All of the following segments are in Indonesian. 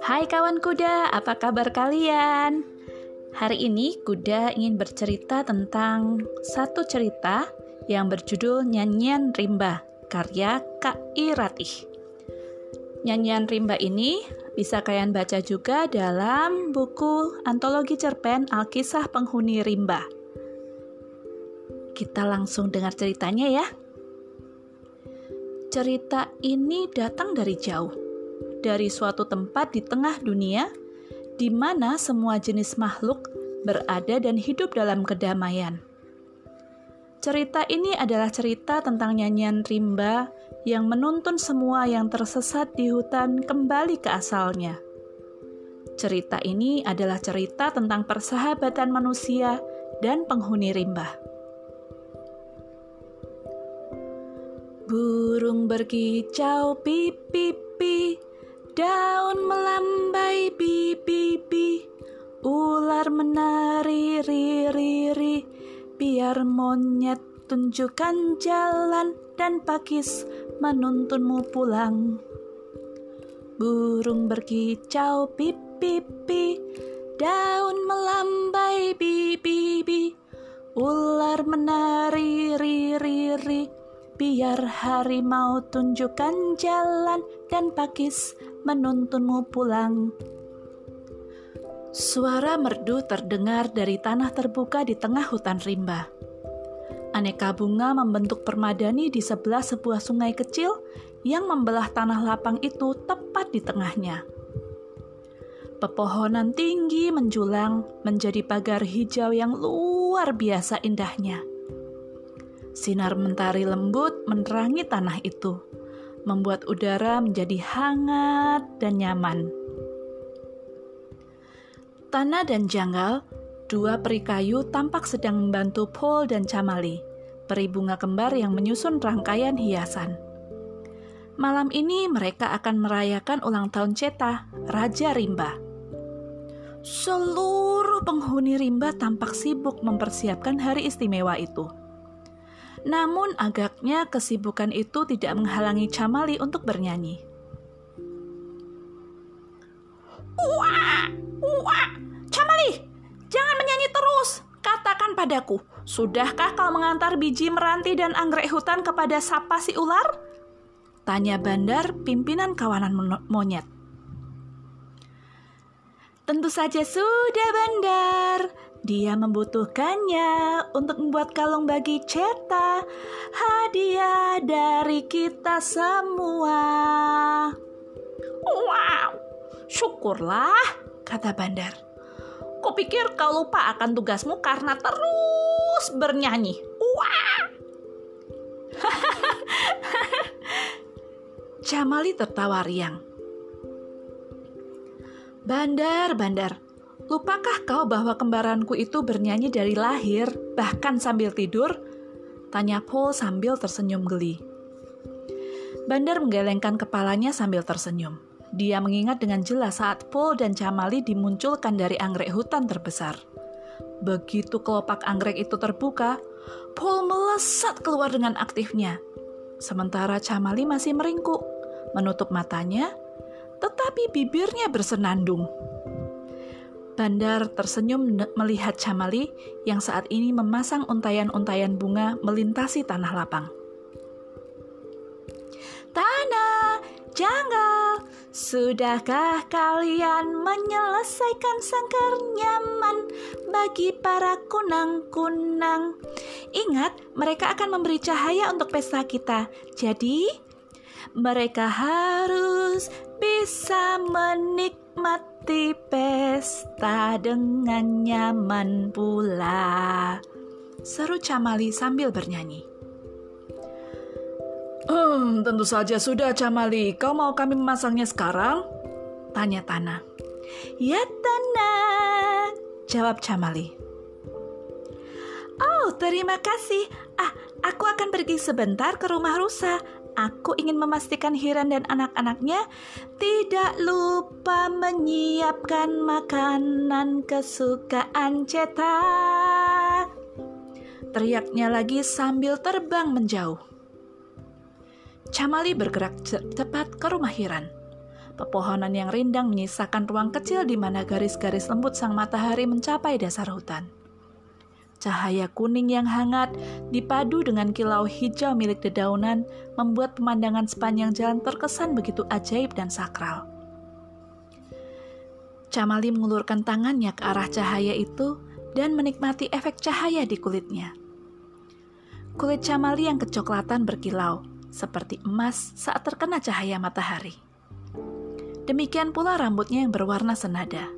Hai kawan kuda, apa kabar kalian? Hari ini kuda ingin bercerita tentang satu cerita yang berjudul Nyanyian Rimba, karya Kak Iratih. Nyanyian rimba ini bisa kalian baca juga dalam buku antologi cerpen Alkisah Penghuni Rimba. Kita langsung dengar ceritanya ya. Cerita ini datang dari jauh, dari suatu tempat di tengah dunia di mana semua jenis makhluk berada dan hidup dalam kedamaian. Cerita ini adalah cerita tentang nyanyian rimba yang menuntun semua yang tersesat di hutan kembali ke asalnya. Cerita ini adalah cerita tentang persahabatan manusia dan penghuni rimba. Burung berkicau pipi-pipi, daun melambai pipi-pipi, ular menari riri-riri, biar monyet tunjukkan jalan dan pakis menuntunmu pulang. Burung berkicau pipi-pipi, daun melambai bibi-bi, ular menari riri-riri, biar harimau tunjukkan jalan dan pakis menuntunmu pulang. Suara merdu terdengar dari tanah terbuka di tengah hutan rimba. Aneka bunga membentuk permadani di sebelah sebuah sungai kecil yang membelah tanah lapang itu tepat di tengahnya. Pepohonan tinggi menjulang menjadi pagar hijau yang luar biasa indahnya. Sinar mentari lembut menerangi tanah itu, membuat udara menjadi hangat dan nyaman. Tanah dan janggal Dua peri kayu tampak sedang membantu Paul dan Camali, peri bunga kembar yang menyusun rangkaian hiasan. Malam ini mereka akan merayakan ulang tahun Ceta, Raja Rimba. Seluruh penghuni Rimba tampak sibuk mempersiapkan hari istimewa itu. Namun agaknya kesibukan itu tidak menghalangi Camali untuk bernyanyi. Wah, wah, Camali, Jangan menyanyi terus. Katakan padaku, sudahkah kau mengantar biji meranti dan anggrek hutan kepada sapa si ular? Tanya Bandar, pimpinan kawanan monyet. Tentu saja sudah Bandar. Dia membutuhkannya untuk membuat kalung bagi Ceta, hadiah dari kita semua. Wow, syukurlah, kata Bandar. Kupikir kau lupa akan tugasmu karena terus bernyanyi. Wah! Jamali tertawa riang. Bandar, bandar, lupakah kau bahwa kembaranku itu bernyanyi dari lahir, bahkan sambil tidur? Tanya Paul sambil tersenyum geli. Bandar menggelengkan kepalanya sambil tersenyum. Dia mengingat dengan jelas saat Paul dan Camali dimunculkan dari anggrek hutan terbesar. Begitu kelopak anggrek itu terbuka, Paul melesat keluar dengan aktifnya. Sementara Camali masih meringkuk, menutup matanya, tetapi bibirnya bersenandung. Bandar tersenyum melihat Camali yang saat ini memasang untayan-untayan bunga melintasi tanah lapang. Tanah, janggal, Sudahkah kalian menyelesaikan sangkar nyaman bagi para kunang-kunang? Ingat, mereka akan memberi cahaya untuk pesta kita. Jadi, mereka harus bisa menikmati pesta dengan nyaman pula. Seru Camali sambil bernyanyi. Hmm, tentu saja sudah, Camali. Kau mau kami memasangnya sekarang? Tanya Tanah. Ya, Tanah. Jawab Camali. Oh, terima kasih. Ah, aku akan pergi sebentar ke rumah rusa. Aku ingin memastikan Hiran dan anak-anaknya tidak lupa menyiapkan makanan kesukaan cetak. Teriaknya lagi sambil terbang menjauh. Camali bergerak cepat ke rumah Hiran. Pepohonan yang rindang menyisakan ruang kecil di mana garis-garis lembut sang matahari mencapai dasar hutan. Cahaya kuning yang hangat dipadu dengan kilau hijau milik dedaunan membuat pemandangan sepanjang jalan terkesan begitu ajaib dan sakral. Camali mengulurkan tangannya ke arah cahaya itu dan menikmati efek cahaya di kulitnya. Kulit Camali yang kecoklatan berkilau, seperti emas saat terkena cahaya matahari. Demikian pula rambutnya yang berwarna senada.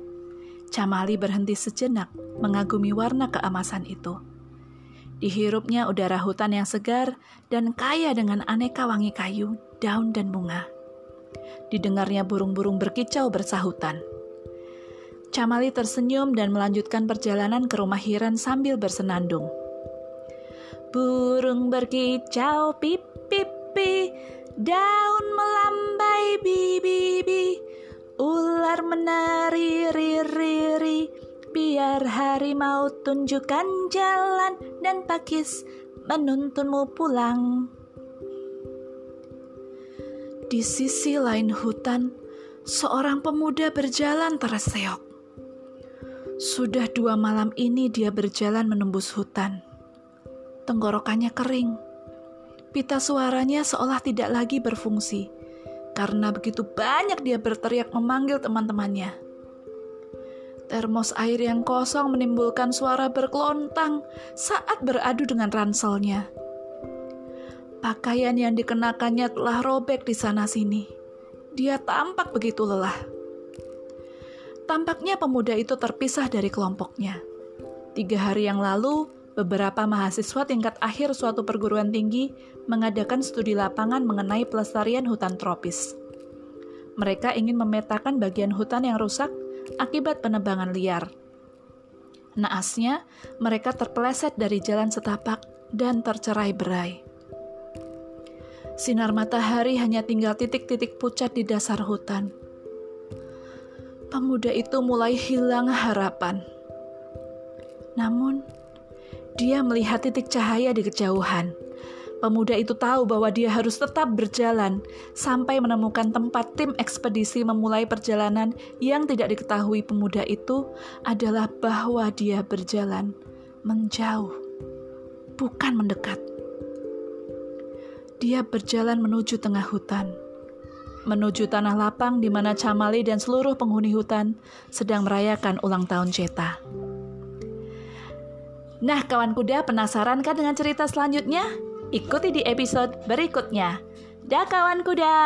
Camali berhenti sejenak mengagumi warna keemasan itu. Dihirupnya udara hutan yang segar dan kaya dengan aneka wangi kayu, daun, dan bunga. Didengarnya burung-burung berkicau bersahutan. Camali tersenyum dan melanjutkan perjalanan ke rumah Hiran sambil bersenandung. Burung berkicau pip pip pi, daun melambai bi bi bi, ular menari ri ri ri, biar harimau tunjukkan jalan dan pakis menuntunmu pulang. Di sisi lain hutan, seorang pemuda berjalan terseok. Sudah dua malam ini dia berjalan menembus hutan. Tenggorokannya kering. Pita suaranya seolah tidak lagi berfungsi karena begitu banyak dia berteriak memanggil teman-temannya. Termos air yang kosong menimbulkan suara berkelontang saat beradu dengan ranselnya. Pakaian yang dikenakannya telah robek di sana-sini. Dia tampak begitu lelah. Tampaknya pemuda itu terpisah dari kelompoknya. Tiga hari yang lalu, beberapa mahasiswa tingkat akhir suatu perguruan tinggi mengadakan studi lapangan mengenai pelestarian hutan tropis. Mereka ingin memetakan bagian hutan yang rusak akibat penebangan liar. Naasnya, mereka terpeleset dari jalan setapak dan tercerai berai. Sinar matahari hanya tinggal titik-titik pucat di dasar hutan pemuda itu mulai hilang harapan. Namun, dia melihat titik cahaya di kejauhan. Pemuda itu tahu bahwa dia harus tetap berjalan sampai menemukan tempat tim ekspedisi memulai perjalanan yang tidak diketahui pemuda itu adalah bahwa dia berjalan menjauh, bukan mendekat. Dia berjalan menuju tengah hutan menuju tanah lapang di mana Camali dan seluruh penghuni hutan sedang merayakan ulang tahun Ceta. Nah, kawan kuda penasaran kan dengan cerita selanjutnya? Ikuti di episode berikutnya. Dah kawan kuda.